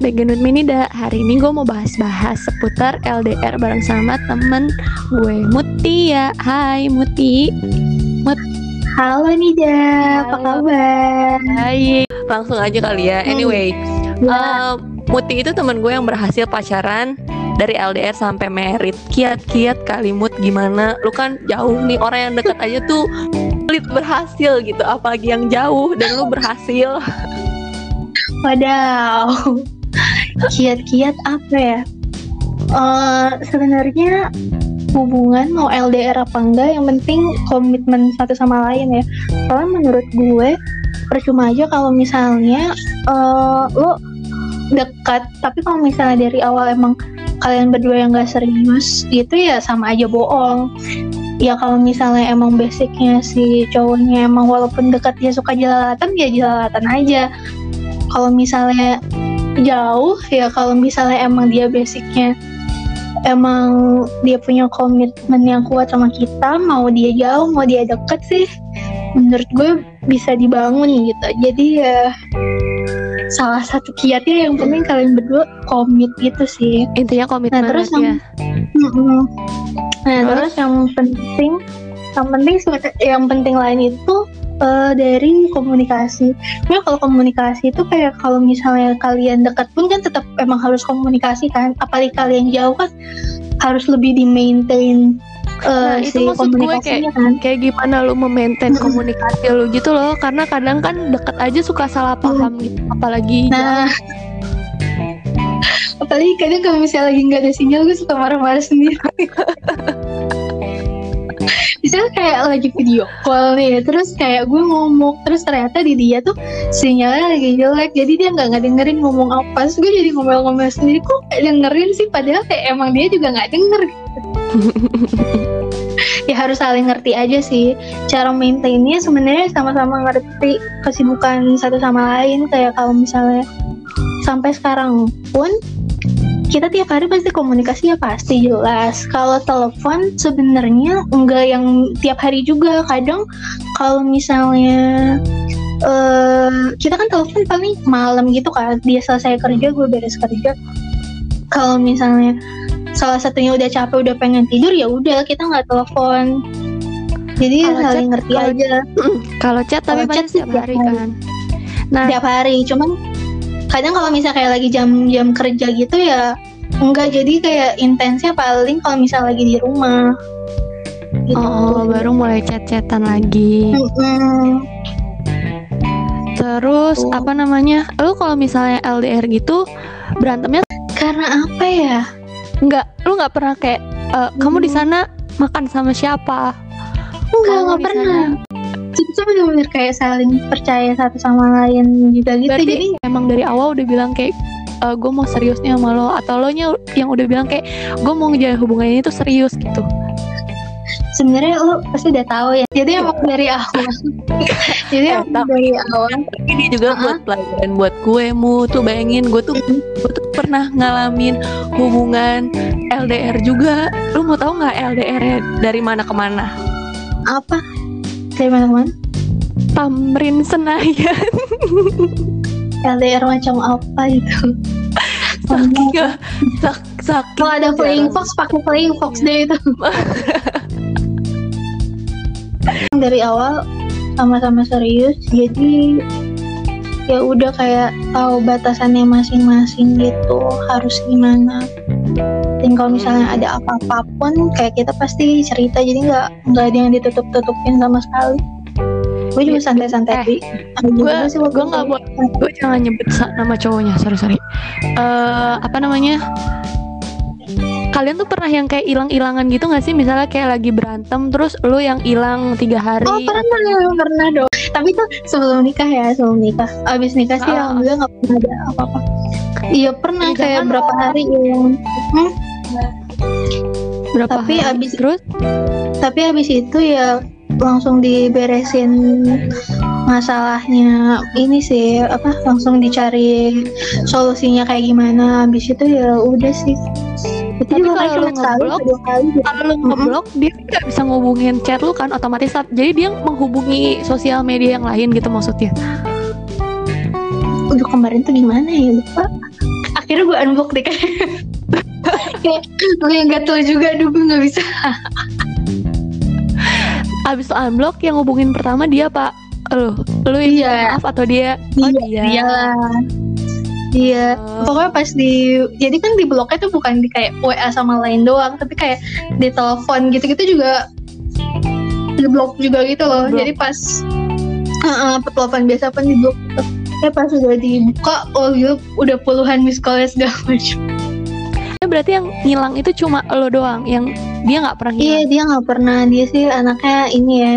Background with Minida Hari ini gue mau bahas-bahas seputar LDR bareng sama temen gue Muti ya. Hai Muti. Halo Nida, apa Halo. kabar? Hai. Langsung aja kali ya. Anyway Ya, eh, Muti itu temen gue yang berhasil pacaran dari LDR sampai merit. Kiat-kiat kali Mut. Gimana? Lu kan jauh nih orang yang deket aja tuh Sulit berhasil gitu. Apalagi yang jauh dan lu berhasil. Wadaw. Kiat-kiat apa ya? Eh, sebenarnya hubungan mau LDR apa enggak, yang penting komitmen satu sama lain ya. Soalnya menurut gue percuma aja kalau misalnya eh, lo dekat, tapi kalau misalnya dari awal emang kalian berdua yang gak serius, itu ya sama aja bohong. Ya kalau misalnya emang basicnya si cowoknya emang walaupun dekat dia suka jelalatan, ya jelalatan aja. Kalau misalnya jauh, ya kalau misalnya emang dia basicnya emang dia punya komitmen yang kuat sama kita, mau dia jauh, mau dia deket sih, menurut gue bisa dibangun gitu. Jadi ya salah satu kiatnya yang penting kalian berdua komit gitu sih. Intinya komitmen Nah, terus ya yang- Mm-mm. Nah Terus? terus yang penting, yang penting yang penting lain itu eh, dari komunikasi. Nah kalau komunikasi itu kayak kalau misalnya kalian dekat pun kan tetap emang harus komunikasi kan. Apalagi kalian jauh kan harus lebih di maintain Nah, itu si maksud gue komunikasinya kan. kayak gimana lu memaintain komunikasi lu gitu loh karena kadang kan deket aja suka salah paham gitu apalagi Nah, apalagi kadang kalau misalnya lagi nggak ada sinyal, gue suka marah-marah sendiri. Misalnya kayak lagi video call nih, terus kayak gue ngomong, terus ternyata di dia tuh sinyalnya lagi jelek, jadi dia nggak ngedengerin ngomong apa, terus gue jadi ngomel-ngomel sendiri, kok nggak dengerin sih, padahal kayak emang dia juga nggak denger. ya harus saling ngerti aja sih. Cara maintainnya sebenarnya sama-sama ngerti kesibukan satu sama lain. Kayak kalau misalnya sampai sekarang pun kita tiap hari pasti komunikasi ya pasti jelas. Kalau telepon sebenarnya enggak yang tiap hari juga. Kadang kalau misalnya eh kita kan telepon paling malam gitu kan. Dia selesai kerja gue beres kerja. Kalau misalnya salah satunya udah capek udah pengen tidur ya udah kita nggak telepon. Jadi Kalau saling chat- ngerti kalau- aja. kalau chat tapi chat setiap tiap hari. kan. Nah tiap hari cuman kadang kalau misalnya kayak lagi jam-jam kerja gitu ya enggak. Jadi kayak intensnya paling kalau misalnya lagi di rumah. Gitu. oh baru mulai chat-chatan lagi. Mm-mm. terus Tuh. apa namanya? Lu kalau misalnya LDR gitu berantemnya karena apa ya? Nggak lu nggak pernah kayak eh, kamu di sana makan sama siapa? Enggak enggak di pernah itu benar-benar kayak saling percaya satu sama lain juga gitu. Berarti jadi emang dari awal udah bilang kayak gue mau serius nih sama lo atau lo nya yang udah bilang kayak gue mau ngejalin hubungan ini tuh serius gitu. Sebenarnya lu pasti udah tahu ya. Jadi emang dari awal. Jadi Eh, emang dari awal. Ini juga Uh-uh. buat pelajaran buat gue mu. Tuh bayangin gue tuh gue tuh pernah ngalamin hubungan LDR juga. Lu mau tahu nggak LDR dari mana ke mana? Apa dari mana ke mana Tamrin Senayan. LDR macam apa gitu? Saking sak saking kalau ada playing fox pakai playing fox deh itu. Dari awal sama-sama serius jadi ya udah kayak tahu batasannya masing-masing gitu harus gimana dan kalau misalnya Hmm. ada apa-apa pun kayak kita pasti cerita jadi nggak nggak ada yang ditutup-tutupin sama sekali. Gue juga Iya, santai-santai eh, gue gue nggak buat gue jangan nyebut nama cowoknya sorry sorry. Eh apa namanya kalian tuh pernah yang kayak hilang-hilangan gitu gak sih? Misalnya kayak lagi berantem terus lu yang hilang tiga hari. Oh pernah, pernah dong. Tapi tuh sebelum nikah ya, sebelum nikah. Abis nikah sih Ah. alhamdulillah nggak pernah ada apa-apa. Iya pernah Ya, kayak jangan berapa hari yang berapa Tapi hari? abis- terus? Tapi habis itu ya langsung diberesin masalahnya. Ini sih apa langsung dicari solusinya kayak gimana. Habis itu ya udah sih Tapi juga kalau lu ngeblok, gitu. kalau lu ngeblok dia nggak bisa ngehubungin chat lu kan otomatis jadi dia menghubungi sosial media yang lain gitu maksudnya. Udah kemarin tuh gimana ya? Lupa. Akhirnya gue unblock deh kayak. Kayak gue yang gak tahu juga aduh gue nggak bisa. Abis itu unblock yang hubungin pertama dia pak. Lu lu yang Iya. maaf atau dia? Oh dia. dia. lah Iya, Oh. pokoknya pas di jadi kan di bloknya tuh bukan di kayak WA sama lain doang, tapi kayak di telepon gitu-gitu juga di blok juga gitu loh. Blok. Jadi pas uh, telepon biasa pun di blok gitu. Ya pas udah dibuka, oh iya udah puluhan miss call segala macam. Eh, berarti yang ngilang itu cuma lo doang yang dia nggak pernah Iya ngilang dia nggak pernah dia sih anaknya ini ya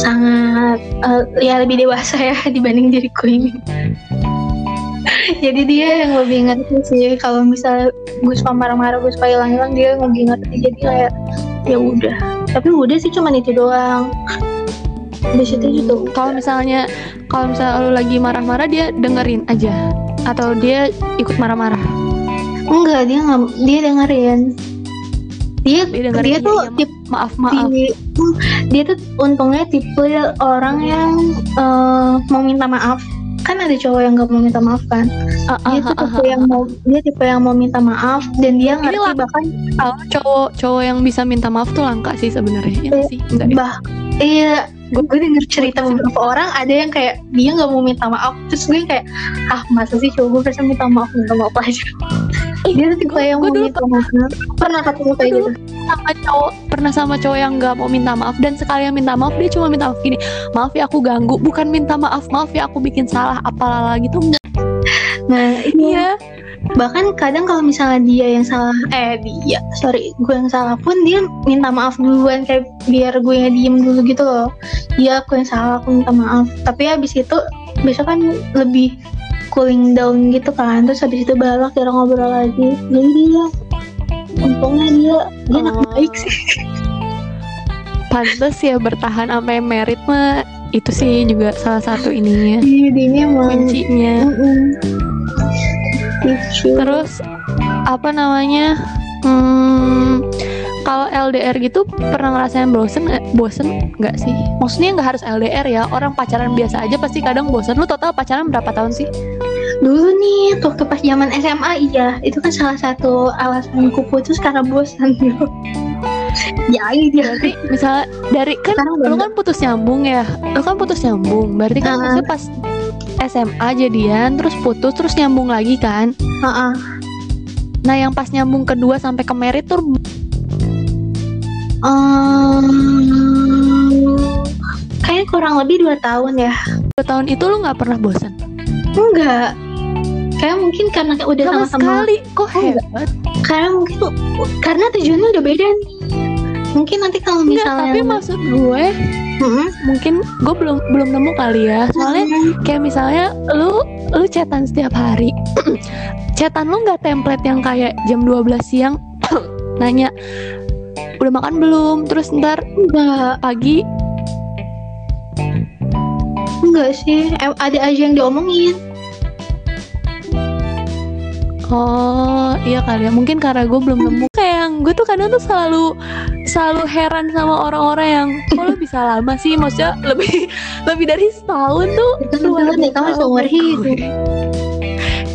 sangat eh, ya lebih dewasa ya dibanding diriku ini. Jadi dia yang lebih ngerti sih. Kalau misalnya gue suka marah-marah gue suka hilang-hilang dia lebih ngerti. Jadi kayak ya udah. Tapi udah sih cuman itu doang. Di situ juga kalau misalnya kalau misalnya lo lagi marah-marah dia dengerin aja. Atau dia ikut marah-marah. Enggak dia nggak dia dengerin. Dia dia dengerin dia tuh iya, tip maaf maaf. di- dia tuh untungnya tipe orang yang eh, mau minta maaf kan ada cowok yang gak mau minta maaf kan? Ah, ah, dia tuh ah, tipe ah, yang mau dia tipe yang mau minta maaf dan dia ngerti lah. bahkan Kalau cowok cowok yang bisa minta maaf tuh langka sih sebenarnya ya sih? Enggak ya? bah iya. Gue gue denger cerita beberapa orang ada yang kayak dia nggak mau minta maaf. Terus gue kayak ah masa sih cowok gue bisa minta maaf? Minta maaf aja dia tuh tipe yang mau dulu minta maaf. Pernah ketemu kayak gitu? sama cowok pernah sama cowok yang nggak mau minta maaf. Dan sekali yang minta maaf dia cuma minta maaf gini maaf ya aku ganggu. Bukan minta maaf maaf ya aku bikin salah apalah gitu enggak nah iya iya. bahkan kadang kalau misalnya dia yang salah eh dia sorry gue yang salah pun dia minta maaf duluan kayak biar gue yang diem dulu gitu loh. Iya aku yang salah aku minta maaf. Tapi habis itu besok kan lebih cooling down gitu kan terus habis itu baru kita ngobrol lagi jadi dia untungnya dia dia anak Oh. baik sih pantas ya bertahan sampai merit mah itu sih juga salah satu ininya iya dia kuncinya Mm-mm. Lucu. terus apa namanya hmm, kalau LDR gitu pernah ngerasain bosen nggak? bosen nggak sih? Maksudnya nggak harus LDR ya orang pacaran biasa aja pasti kadang bosen. Lu total pacaran berapa tahun sih? Dulu nih waktu pas zaman SMA iya. Itu kan salah satu alasanku putus karena bosan dulu ya iya berarti misalnya dari kan Sekarang lu kan putus nyambung ya? Lu kan putus nyambung. Berarti kan maksudnya pas SMA jadian terus putus terus nyambung lagi kan? Heeh. nah yang pas nyambung kedua sampai ke merit tuh Ehm, kayaknya kurang lebih dua tahun ya. Dua tahun itu lu nggak pernah bosan? Enggak. Kayak mungkin karena kayak udah sama sama-sama sekali. Kok Enggak. hebat? Karena mungkin karena tujuannya udah beda nih. Mungkin nanti kalau Enggak, misalnya tapi maksud gue Mm-mm. mungkin gue belum belum nemu kali ya. Soalnya Mm-mm. kayak misalnya lu lu chatan setiap hari. Chatan lu nggak template yang kayak jam 12 siang nanya udah makan belum? Terus ntar? Enggak pagi. Enggak sih Em- ada aja yang diomongin. Oh iya kali ya. Mungkin karena gue belum nemu. Kayak yang gue tuh kadang tuh selalu selalu heran sama orang-orang yang kok lu bisa lama sih? Maksudnya lebih lebih dari setahun tuh Itu kan kamu biasa seumur hidup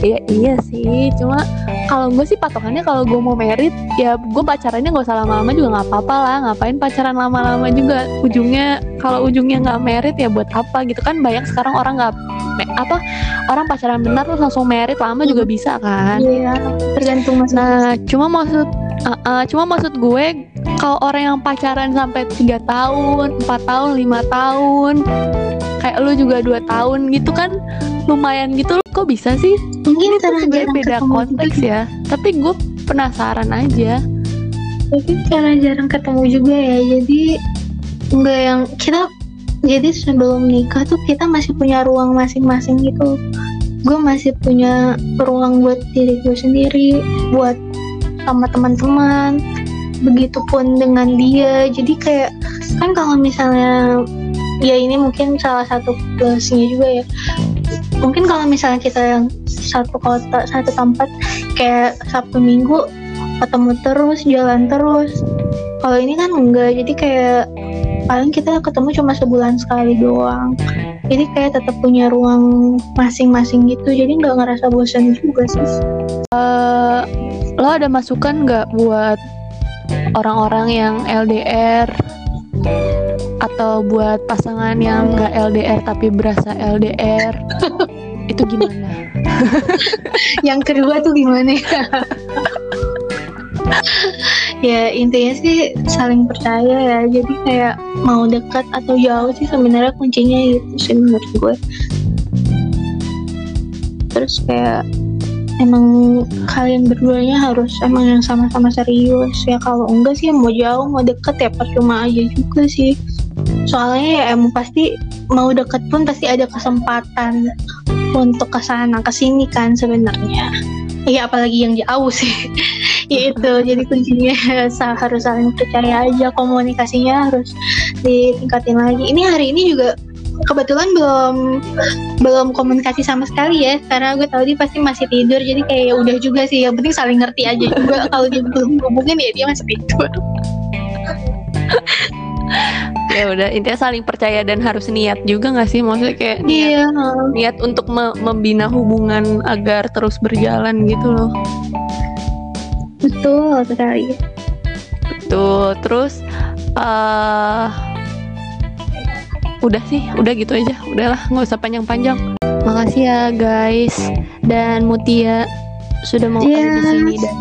Iya iya sih, cuma kalau gue sih patokannya kalau gue mau merit ya gue pacarannya gak usah lama-lama juga nggak apa-apa lah. Ngapain pacaran lama-lama juga? Ujungnya kalau ujungnya nggak merit ya buat apa gitu kan? Banyak sekarang orang nggak apa orang pacaran benar terus langsung merit lama juga bisa kan. iya tergantung mas Nah cuma maksud uh, uh, cuma maksud gue kalau orang yang pacaran sampai tiga tahun, empat tahun, lima tahun, kayak lu juga dua tahun gitu kan lumayan gitu. Kok bisa sih? Mungkin tuh karena sebenarnya beda konteks juga. ya. Tapi gue penasaran aja. Mungkin karena jarang ketemu juga ya jadi enggak yang kita jadi sebelum nikah tuh kita masih punya ruang masing-masing gitu. Gue masih punya ruang buat diri gue sendiri buat sama teman-teman. Begitupun dengan dia. Jadi kayak kan kalau misalnya ya ini mungkin salah satu plusnya juga ya. Mungkin kalau misalnya kita yang satu kota satu tempat kayak sabtu minggu ketemu terus jalan terus. Kalau ini kan enggak. Jadi kayak paling kita ketemu cuma sebulan sekali doang. Jadi kayak tetap punya ruang masing-masing gitu. Jadi nggak ngerasa bosan juga sih. Eh, lo ada masukan nggak buat orang-orang yang LDR atau buat pasangan yang nggak LDR tapi berasa LDR itu gimana? yang kedua tuh gimana? Ya ya intinya sih saling percaya ya. Jadi kayak mau dekat atau jauh sih sebenarnya kuncinya gitu sih menurut gue. Terus kayak emang kalian berduanya harus emang yang sama-sama serius ya. Kalau enggak sih mau jauh mau deket ya percuma aja juga sih. Soalnya ya emang pasti mau deket pun pasti ada kesempatan untuk ke sana ke sini kan sebenarnya. Ya apalagi yang jauh sih. Ya itu jadi kuncinya harus saling percaya aja. Komunikasinya harus ditingkatin lagi. Ini hari ini juga kebetulan belum belum komunikasi sama sekali ya. Karena gue tahu dia pasti masih tidur jadi kayak ya udah juga sih. Yang penting saling ngerti aja. Juga kalau dia belum hubungin ya dia masih tidur. Ya udah intinya saling percaya dan harus niat juga nggak sih? Maksudnya kayak niat, iya. niat untuk me- membina hubungan agar terus berjalan gitu loh. Betul sekali. Tuh, terus eh udah sih, udah gitu aja. Udahlah, nggak usah panjang-panjang. Makasih ya guys dan Mutia sudah mau ada di Yes. sini dan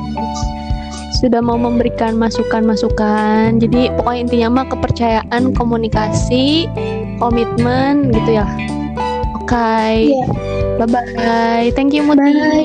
sudah mau memberikan masukan-masukan. Jadi pokoknya intinya mah kepercayaan, komunikasi, komitmen gitu ya. Oke. Iya. Bye bye. Thank you Muti. bye